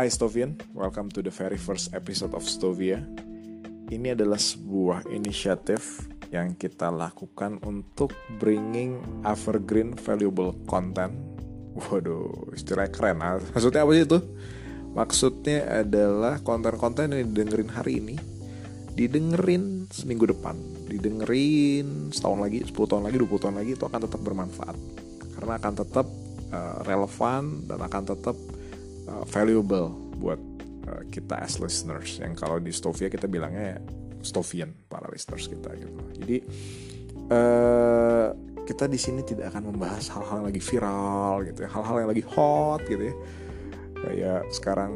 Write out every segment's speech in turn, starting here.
Hai Stovian, welcome to the very first episode of Stovia. Ini adalah sebuah inisiatif yang kita lakukan untuk bringing evergreen valuable content. Waduh, istilahnya keren. Ah, maksudnya apa sih itu? Maksudnya adalah konten-konten yang didengerin hari ini didengerin seminggu depan, didengerin setahun lagi, 10 tahun lagi, 20 tahun lagi itu akan tetap bermanfaat. Karena akan tetap uh, relevan dan akan tetap uh, valuable buat uh, kita as listeners. Yang kalau di Stovia kita bilangnya Stovian para listeners kita gitu. Jadi uh, kita di sini tidak akan membahas hal-hal yang lagi viral gitu ya, hal-hal yang lagi hot gitu ya. Kayak sekarang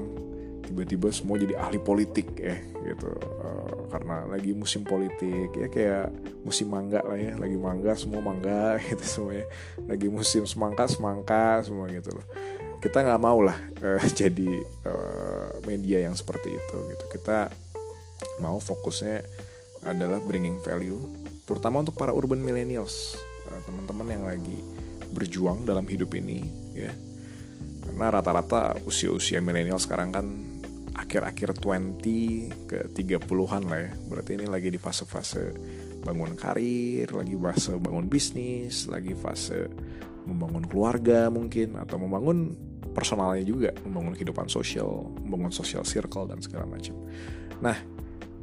tiba-tiba semua jadi ahli politik ya gitu. Uh, karena lagi musim politik ya kayak musim mangga lah ya. Lagi mangga semua mangga gitu semuanya. Lagi musim semangka semangka semua gitu loh kita nggak mau lah uh, jadi uh, media yang seperti itu gitu. Kita mau fokusnya adalah bringing value terutama untuk para urban millennials uh, teman-teman yang lagi berjuang dalam hidup ini ya. Karena rata-rata usia-usia milenial sekarang kan akhir-akhir 20 ke 30-an lah ya. Berarti ini lagi di fase-fase bangun karir lagi fase bangun bisnis lagi fase membangun keluarga mungkin atau membangun personalnya juga membangun kehidupan sosial membangun social circle dan segala macam. Nah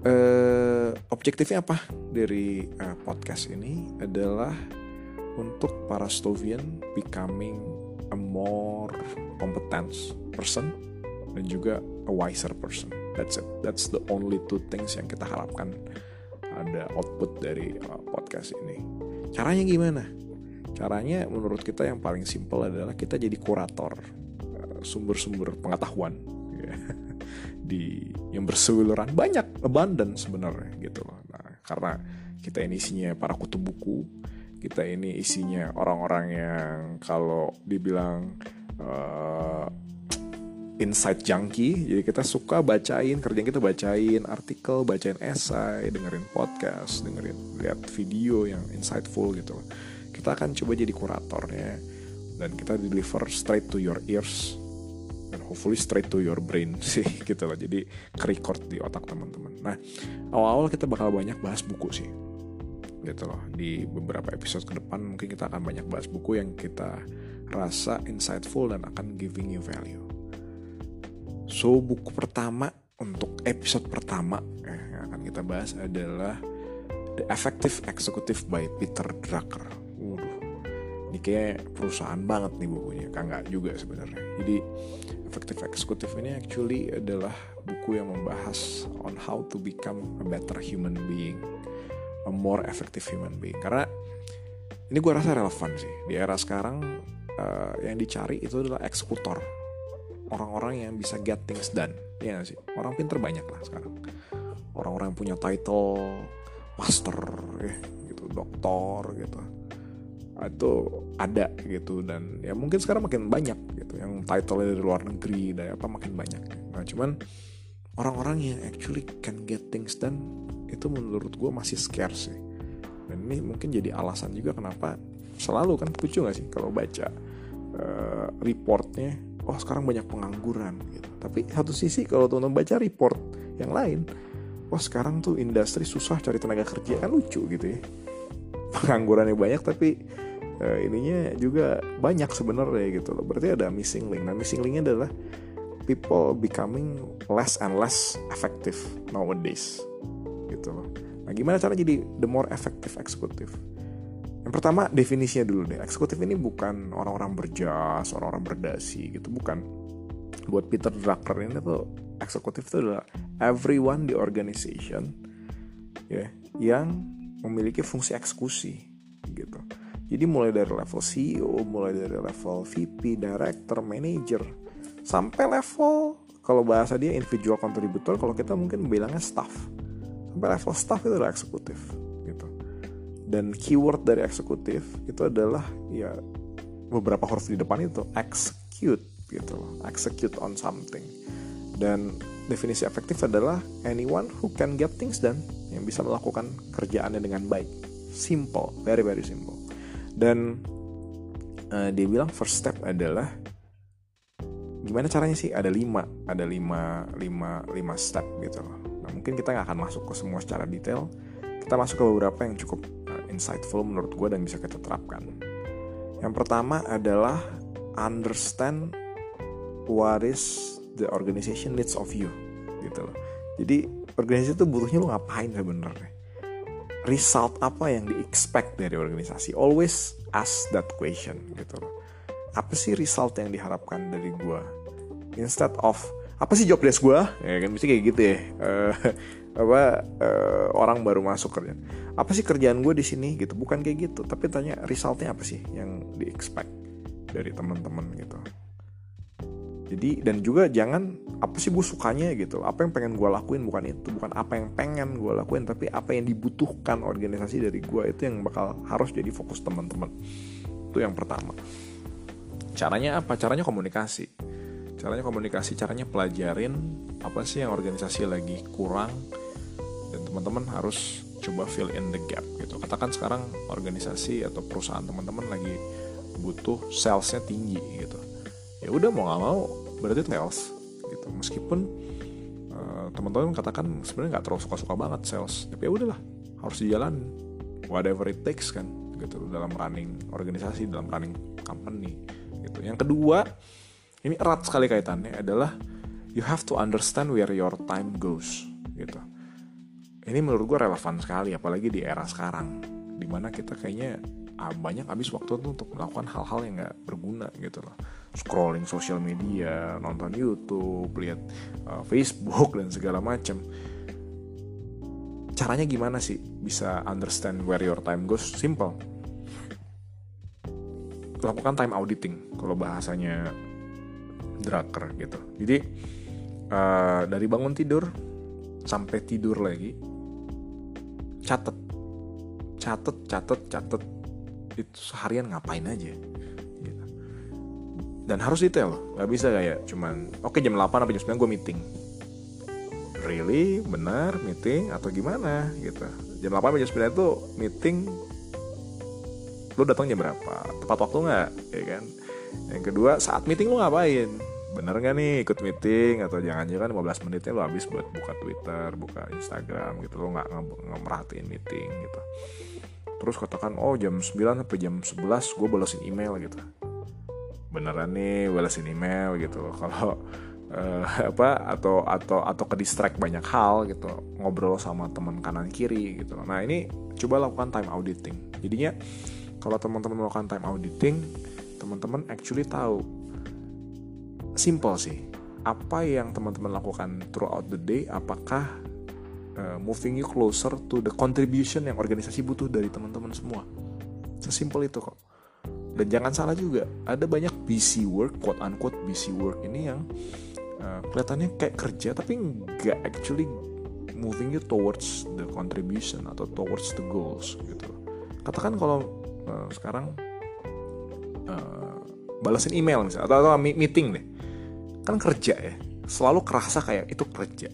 eh, objektifnya apa dari eh, podcast ini adalah untuk para Stovian becoming a more competent person dan juga a wiser person. That's it. That's the only two things yang kita harapkan ada output dari uh, podcast ini. Caranya gimana? Caranya menurut kita yang paling simpel adalah kita jadi kurator sumber-sumber pengetahuan ya, di yang berseliweran banyak abundant sebenarnya gitu loh. Nah, karena kita ini isinya para kutub buku, kita ini isinya orang-orang yang kalau dibilang uh, insight junkie, jadi kita suka bacain, kerjaan kita bacain artikel, bacain esai, dengerin podcast, dengerin lihat video yang insightful gitu. Kita akan coba jadi kuratornya dan kita deliver straight to your ears dan hopefully straight to your brain sih gitu loh. Jadi ke record di otak teman-teman. Nah awal-awal kita bakal banyak bahas buku sih gitu loh. Di beberapa episode ke depan mungkin kita akan banyak bahas buku yang kita rasa insightful dan akan giving you value. So buku pertama untuk episode pertama eh, yang akan kita bahas adalah The Effective Executive by Peter Drucker ini kayak perusahaan banget nih bukunya, kan nggak juga sebenarnya. Jadi Effective Executive ini actually adalah buku yang membahas on how to become a better human being, a more effective human being. Karena ini gue rasa relevan sih di era sekarang uh, yang dicari itu adalah eksekutor, orang-orang yang bisa get things done, ya gak sih? Orang pinter banyak lah sekarang, orang-orang yang punya title master, ya gitu, doktor gitu itu ada gitu. Dan ya mungkin sekarang makin banyak gitu. Yang title dari luar negeri dan apa makin banyak. Nah cuman orang-orang yang actually can get things done itu menurut gue masih scarce sih. Dan ini mungkin jadi alasan juga kenapa selalu kan lucu gak sih kalau baca uh, reportnya oh sekarang banyak pengangguran gitu. Tapi satu sisi kalau teman-teman baca report yang lain wah sekarang tuh industri susah cari tenaga kerja kan lucu gitu ya. Penganggurannya banyak tapi uh, ininya juga banyak sebenarnya gitu loh. Berarti ada missing link. Nah, missing linknya adalah people becoming less and less effective nowadays. Gitu loh. Nah, gimana cara jadi the more effective executive? Yang pertama definisinya dulu deh. Eksekutif ini bukan orang-orang berjas, orang-orang berdasi gitu, bukan. Buat Peter Drucker ini tuh eksekutif itu adalah everyone di organization ya yang memiliki fungsi eksekusi gitu. Jadi mulai dari level CEO, mulai dari level VP, director, manager, sampai level kalau bahasa dia individual contributor, kalau kita mungkin bilangnya staff. Sampai level staff itu adalah eksekutif gitu. Dan keyword dari eksekutif itu adalah ya beberapa huruf di depan itu execute gitu loh, execute on something. Dan definisi efektif adalah anyone who can get things done, yang bisa melakukan kerjaannya dengan baik. Simple, very very simple dan uh, dia bilang first step adalah gimana caranya sih? Ada lima ada lima lima lima step gitu loh. Nah mungkin kita nggak akan masuk ke semua secara detail. Kita masuk ke beberapa yang cukup uh, insightful menurut gue dan bisa kita terapkan. Yang pertama adalah understand what is the organization needs of you gitu loh. Jadi organisasi itu butuhnya lo ngapain sebenarnya result apa yang di expect dari organisasi? Always ask that question gitu loh. Apa sih result yang diharapkan dari gue instead of apa sih job desk gue ya kan mesti kayak gitu ya. Uh, apa uh, orang baru masuk kerja. Apa sih kerjaan gue di sini? Gitu. Bukan kayak gitu tapi tanya resultnya apa sih yang di expect dari teman-teman gitu jadi dan juga jangan apa sih gue sukanya gitu? Apa yang pengen gue lakuin? Bukan itu bukan apa yang pengen gue lakuin tapi apa yang dibutuhkan organisasi dari gue itu yang bakal harus jadi fokus teman-teman. Itu yang pertama. Caranya apa? Caranya komunikasi. Caranya komunikasi caranya pelajarin apa sih yang organisasi lagi kurang dan teman-teman harus coba fill in the gap gitu. Katakan sekarang organisasi atau perusahaan teman-teman lagi butuh salesnya tinggi gitu. Ya udah mau gak mau berarti sales gitu. Meskipun uh, teman-teman katakan sebenarnya nggak terlalu suka-suka banget sales tapi ya udahlah harus dijalan whatever it takes kan gitu dalam running organisasi dalam running company gitu. Yang kedua ini erat sekali kaitannya adalah you have to understand where your time goes gitu. Ini menurut gue relevan sekali apalagi di era sekarang di mana kita kayaknya ah, banyak habis waktu tuh untuk melakukan hal-hal yang nggak berguna gitu loh scrolling sosial media, nonton YouTube, lihat uh, Facebook dan segala macam. Caranya gimana sih bisa understand where your time goes? Simple. Lakukan time auditing kalau bahasanya Drucker gitu. Jadi uh, dari bangun tidur sampai tidur lagi catet catet catet catet itu seharian ngapain aja dan harus detail. Nggak bisa kayak cuman oke okay, jam 8 atau jam 9 gue meeting. Really? Benar? Meeting? Atau gimana? Gitu. Jam 8 atau jam 9 itu meeting lu datang jam berapa? Tepat waktu nggak? Ya kan? Yang kedua saat meeting lu ngapain? Bener nggak nih ikut meeting? Atau jangan-jangan 15 menitnya lu habis buat buka Twitter buka Instagram gitu. Lo nggak ngemerhatiin meeting gitu. Terus katakan oh jam 9 sampai jam 11 gue balesin email gitu beneran nih balesin email gitu. Kalau uh, apa atau atau atau ke distract banyak hal gitu. Ngobrol sama teman kanan kiri gitu. Nah ini coba lakukan time auditing. Jadinya kalau teman-teman melakukan time auditing teman-teman actually tahu. Simple sih. Apa yang teman-teman lakukan throughout the day apakah uh, moving you closer to the contribution yang organisasi butuh dari teman-teman semua? Sesimpel itu kok dan jangan salah juga ada banyak busy work quote unquote busy work ini yang uh, kelihatannya kayak kerja tapi nggak actually moving you towards the contribution atau towards the goals gitu. Katakan kalau uh, sekarang uh, balasin email misalnya atau, atau meeting deh. Kan kerja ya selalu kerasa kayak itu kerja.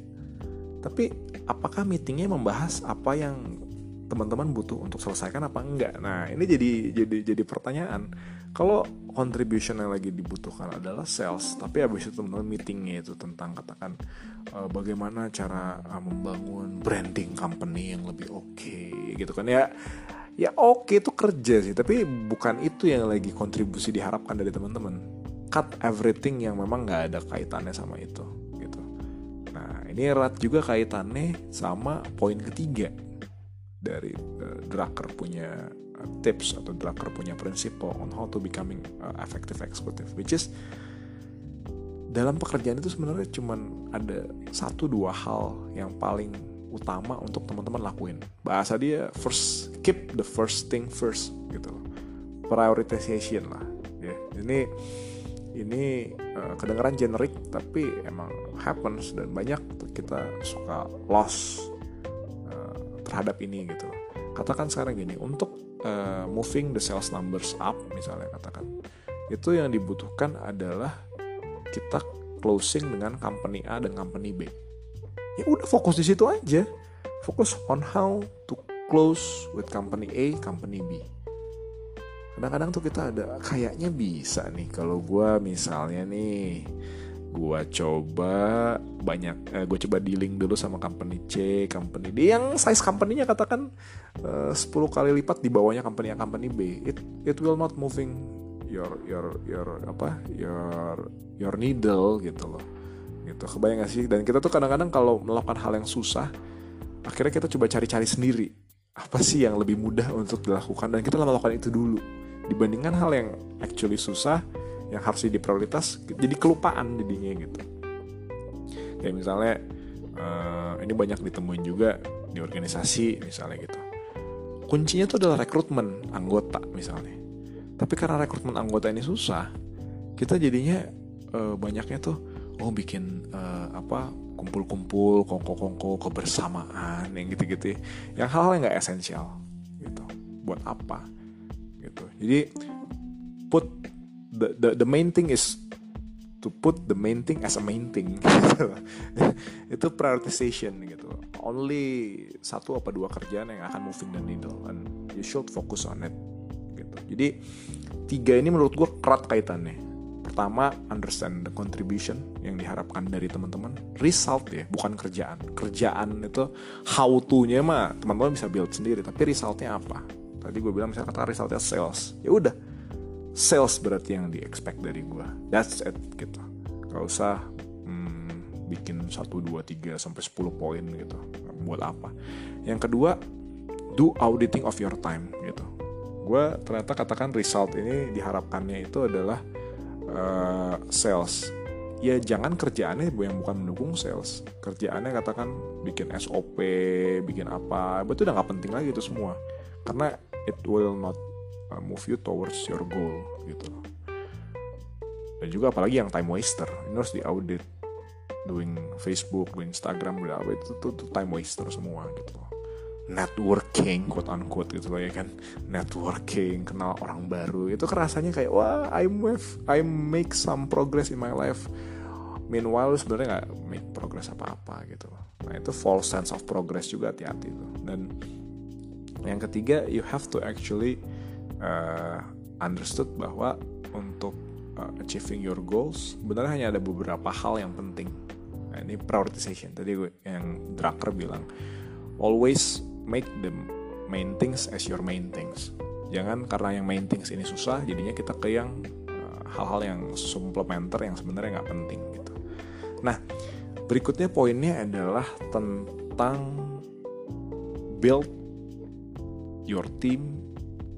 Tapi apakah meetingnya membahas apa yang teman-teman butuh untuk selesaikan apa enggak? Nah ini jadi jadi jadi pertanyaan. Kalau contribution yang lagi dibutuhkan adalah sales tapi habis itu teman-teman meetingnya itu tentang katakan uh, bagaimana cara uh, membangun branding company yang lebih oke okay, gitu kan? Ya ya oke okay, itu kerja sih tapi bukan itu yang lagi kontribusi diharapkan dari teman-teman. Cut everything yang memang nggak ada kaitannya sama itu gitu. Nah ini erat juga kaitannya sama poin ketiga dari uh, Drucker punya uh, tips atau Drucker punya prinsipal on how to becoming uh, effective executive which is dalam pekerjaan itu sebenarnya cuman ada satu dua hal yang paling utama untuk teman-teman lakuin. Bahasa dia first keep the first thing first gitu prioritization lah ya. Ini ini uh, kedengaran generik tapi emang happens dan banyak kita suka loss terhadap ini gitu. Katakan sekarang gini untuk uh, moving the sales numbers up misalnya katakan itu yang dibutuhkan adalah kita closing dengan company A dan company B. Ya udah fokus di situ aja. Fokus on how to close with company A company B. Kadang-kadang tuh kita ada kayaknya bisa nih kalau gue misalnya nih gue coba banyak uh, gue coba dealing dulu sama company C company D. Yang size company-nya katakan uh, 10 kali lipat di bawahnya company A company B. It it will not moving your your your apa your your needle gitu loh. Gitu. Kebayang gak sih? Dan kita tuh kadang-kadang kalau melakukan hal yang susah akhirnya kita coba cari-cari sendiri. Apa sih yang lebih mudah untuk dilakukan? Dan kita melakukan itu dulu. Dibandingkan hal yang actually susah yang harus jadi prioritas jadi kelupaan jadinya gitu. Kayak misalnya uh, ini banyak ditemuin juga di organisasi misalnya gitu. Kuncinya tuh adalah rekrutmen anggota misalnya. Tapi karena rekrutmen anggota ini susah kita jadinya uh, banyaknya tuh oh bikin uh, apa kumpul-kumpul kongko-kongko kebersamaan yang gitu-gitu yang hal-hal yang nggak esensial gitu. Buat apa gitu. Jadi put the, the the main thing is to put the main thing as a main thing. Itu prioritization gitu. Only satu apa dua kerjaan yang akan moving the needle and you should focus on it gitu. Jadi tiga ini menurut gue erat kaitannya. Pertama understand the contribution yang diharapkan dari teman-teman. Result ya bukan kerjaan. Kerjaan itu how to nya mah teman-teman bisa build sendiri tapi resultnya apa? Tadi gue bilang misalnya kata resultnya sales. Ya udah sales berarti yang di expect dari gue that's it gitu. Gak usah hmm, bikin 1, 2, 3 sampai 10 poin gitu. Buat apa? Yang kedua do auditing of your time gitu. Gue ternyata katakan result ini diharapkannya itu adalah uh, sales. Ya jangan kerjaannya yang bukan mendukung sales. Kerjaannya katakan bikin SOP bikin apa itu udah nggak penting lagi itu semua. Karena it will not uh, move you towards your goal gitu. Dan juga apalagi yang time waster ini harus di audit doing Facebook, doing Instagram, udah apa itu tuh, time waster semua gitu. Networking quote unquote gitu loh ya kan. Networking kenal orang baru. Itu kerasanya kayak wah I move I make some progress in my life. Meanwhile sebenarnya nggak make progress apa-apa gitu. Loh nah itu false sense of progress juga hati-hati tuh. Dan yang ketiga you have to actually uh, understood bahwa untuk uh, achieving your goals sebenarnya hanya ada beberapa hal yang penting. Nah, ini prioritization. Tadi yang Drucker bilang always make the main things as your main things. Jangan karena yang main things ini susah, jadinya kita ke yang uh, hal-hal yang suplementer yang sebenarnya nggak penting gitu. Nah, berikutnya poinnya adalah tentang build your team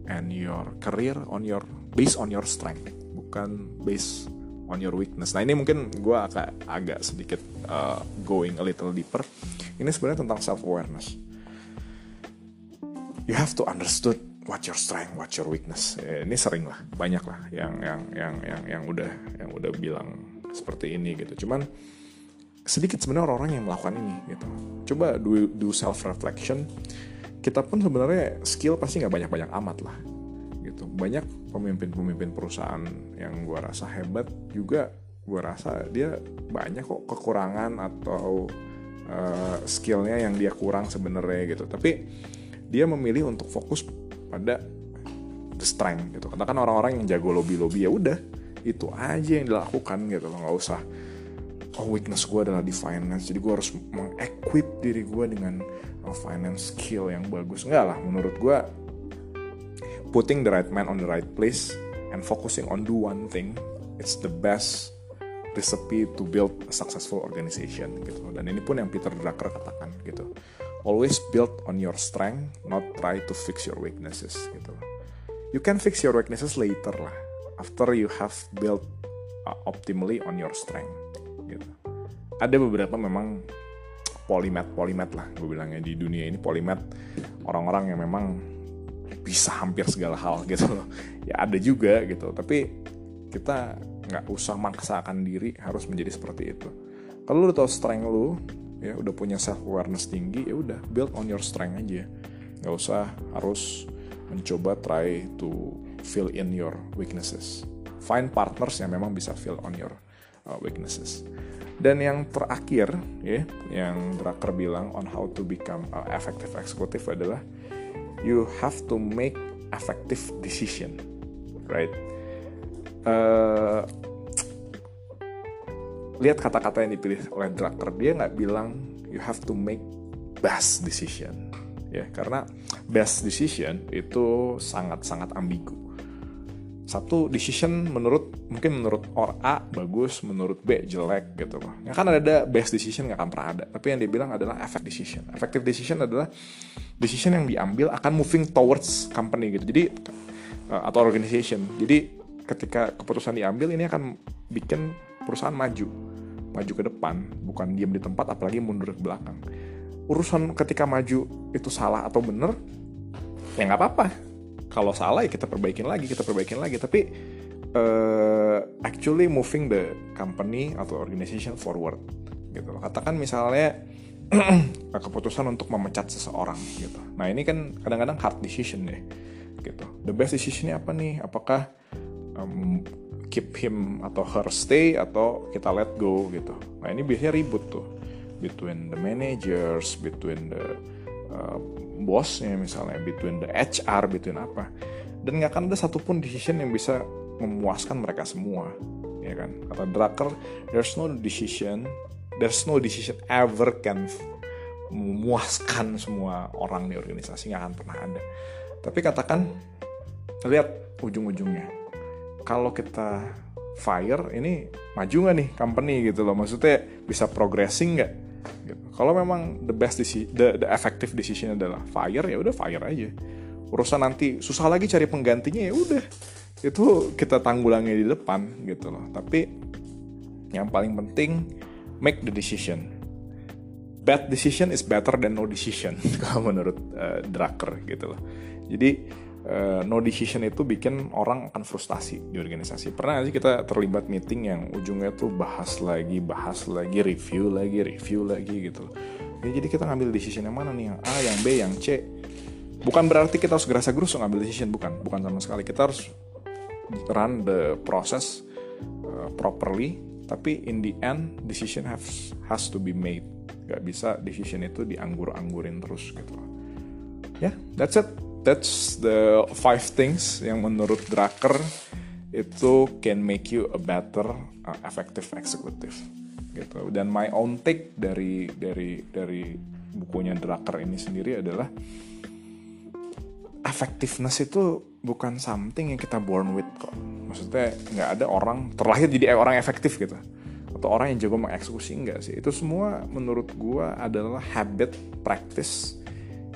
and your career on your based on your strength bukan based on your weakness. Nah ini mungkin gue agak agak sedikit uh, going a little deeper. Ini sebenarnya tentang self awareness. You have to understood what your strength, what your weakness. Eh, ini sering lah, banyak lah yang yang yang yang yang udah yang udah bilang seperti ini gitu. Cuman sedikit sebenarnya orang-orang yang melakukan ini gitu. Coba do, do self reflection kita pun sebenarnya skill pasti nggak banyak-banyak amat lah gitu. Banyak pemimpin-pemimpin perusahaan yang gue rasa hebat juga gue rasa dia banyak kok kekurangan atau uh, skillnya yang dia kurang sebenarnya gitu. Tapi dia memilih untuk fokus pada the strength gitu. Katakan orang-orang yang jago lobby lobby ya udah itu aja yang dilakukan gitu. Loh nggak usah oh weakness gue adalah di finance. Jadi gue harus mengequip diri gue dengan uh, finance skill yang bagus. Enggak lah menurut gue putting the right man on the right place and focusing on do one thing it's the best recipe to build a successful organization gitu. Dan ini pun yang Peter Drucker katakan gitu. Always build on your strength not try to fix your weaknesses gitu. You can fix your weaknesses later lah after you have built uh, optimally on your strength gitu. Ada beberapa memang polimet polimet lah gue bilangnya di dunia ini polimet orang-orang yang memang bisa hampir segala hal gitu loh. Ya ada juga gitu tapi kita nggak usah maksakan diri harus menjadi seperti itu. Kalau lu tahu strength lu ya udah punya self awareness tinggi ya udah build on your strength aja. Nggak usah harus mencoba try to fill in your weaknesses. Find partners yang memang bisa fill on your uh, weaknesses. Dan yang terakhir ya yang Drucker bilang on how to become a effective executive adalah you have to make effective decision right? Uh, lihat kata-kata yang dipilih oleh Drucker. Dia nggak bilang you have to make best decision ya karena best decision itu sangat-sangat ambigu satu decision menurut mungkin menurut or A bagus menurut B jelek gitu loh. Ya kan ada best decision nggak akan pernah ada. Tapi yang dia bilang adalah effective decision. Effective decision adalah decision yang diambil akan moving towards company gitu. Jadi uh, atau organization. Jadi ketika keputusan diambil ini akan bikin perusahaan maju. Maju ke depan bukan diam di tempat apalagi mundur ke belakang. Urusan ketika maju itu salah atau bener ya nggak apa-apa kalau salah ya kita perbaikin lagi kita perbaikin lagi. Tapi uh, actually moving the company atau organization forward gitu katakan misalnya keputusan untuk memecat seseorang gitu. Nah ini kan kadang-kadang hard decision deh gitu. The best decisionnya apa nih? Apakah um, keep him atau her stay atau kita let go gitu. Nah ini biasanya ribut tuh. Between the managers, between the uh, bosnya misalnya, between the HR, between apa. Dan nggak akan ada satupun decision yang bisa memuaskan mereka semua, ya kan? Kata Drucker, there's no decision, there's no decision ever can memuaskan semua orang di organisasi nggak akan pernah ada. Tapi katakan lihat ujung-ujungnya kalau kita fire ini maju nggak nih company gitu loh maksudnya bisa progressing nggak gitu. kalau memang the best decision, the, the effective decision adalah fire ya udah fire aja. Urusan nanti susah lagi cari penggantinya ya udah. Itu kita tanggulangi di depan gitu loh. Tapi yang paling penting make the decision. Bad decision is better than no decision kalau menurut uh, Drucker gitu loh. Jadi uh, no decision itu bikin orang akan frustasi di organisasi. Pernah sih kita terlibat meeting yang ujungnya tuh bahas lagi, bahas lagi, review lagi, review lagi gitu. Ya, jadi kita ngambil decision yang mana nih, yang A, yang B, yang C. Bukan berarti kita harus gerasa gerus ngambil decision, bukan, bukan sama sekali. Kita harus run the process uh, properly, tapi in the end decision has has to be made. Gak bisa decision itu dianggur-anggurin terus gitu. Ya, yeah, that's it that's the five things yang menurut Drucker itu can make you a better uh, effective executive gitu. Dan my own take dari dari dari bukunya Drucker ini sendiri adalah effectiveness itu bukan something yang kita born with kok. Maksudnya nggak ada orang terlahir jadi orang efektif gitu. Atau orang yang jago mengeksekusi enggak sih. Itu semua menurut gua adalah habit practice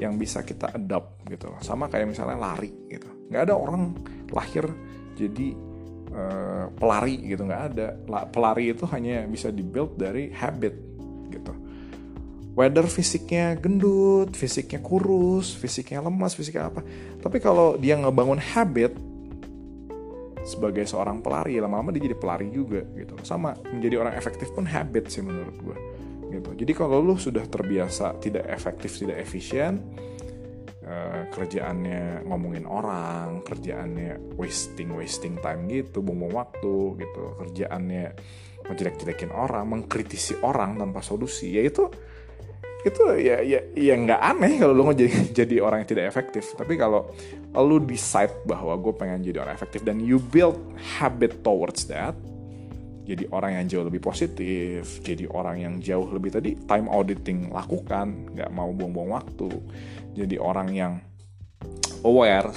yang bisa kita adopt gitu sama kayak misalnya lari gitu. Nggak ada orang lahir jadi uh, pelari gitu nggak ada. Pelari itu hanya bisa dibuild dari habit gitu. Whether fisiknya gendut fisiknya kurus fisiknya lemas fisiknya apa. Tapi kalau dia ngebangun habit sebagai seorang pelari lama-lama dia jadi pelari juga gitu. Sama menjadi orang efektif pun habit sih menurut gue gitu. Jadi kalau lu sudah terbiasa tidak efektif, tidak efisien, uh, kerjaannya ngomongin orang, kerjaannya wasting wasting time gitu, buang waktu gitu, kerjaannya menjelek-jelekin orang, mengkritisi orang tanpa solusi, ya itu itu ya ya ya nggak aneh kalau lu jadi jadi orang yang tidak efektif tapi kalau lu decide bahwa gue pengen jadi orang efektif dan you build habit towards that jadi orang yang jauh lebih positif, jadi orang yang jauh lebih tadi time auditing lakukan, nggak mau buang-buang waktu, jadi orang yang aware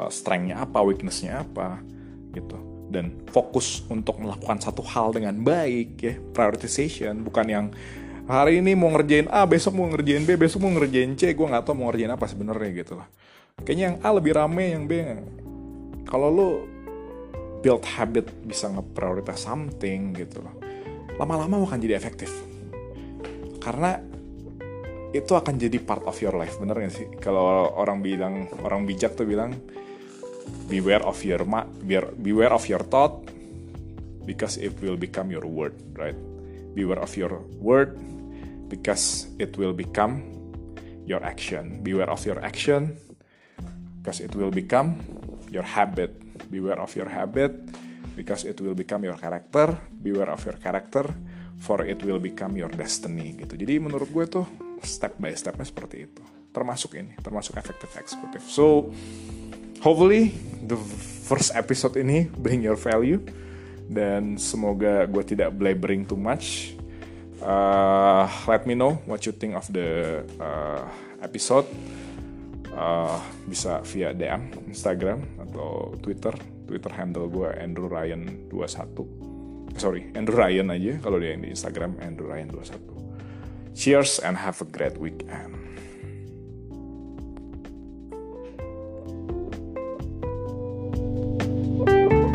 uh, strengthnya apa, weaknessnya apa, gitu, dan fokus untuk melakukan satu hal dengan baik ya, prioritization, bukan yang hari ini mau ngerjain A, besok mau ngerjain B, besok mau ngerjain C, gue nggak tahu mau ngerjain apa sebenarnya gitu lah. Kayaknya yang A lebih rame, yang B kalau lo build habit bisa ngeprioritas something gitu loh. Lama-lama akan jadi efektif. Karena itu akan jadi part of your life bener gak sih? Kalau orang bilang orang bijak tuh bilang beware of your ma beware of your thought because it will become your word right? Beware of your word because it will become your action. Beware of your action because it will become your habit beware of your habit because it will become your character beware of your character for it will become your destiny gitu jadi menurut gue tuh step by stepnya seperti itu termasuk ini termasuk effective executive so hopefully the first episode ini bring your value dan semoga gue tidak blabbering too much. Uh, let me know what you think of the uh, episode. Uh, bisa via DM Instagram atau Twitter. Twitter handle gue Andrew Ryan 21. Sorry, Andrew Ryan aja kalau dia yang di Instagram Andrew Ryan 21. Cheers and have a great weekend.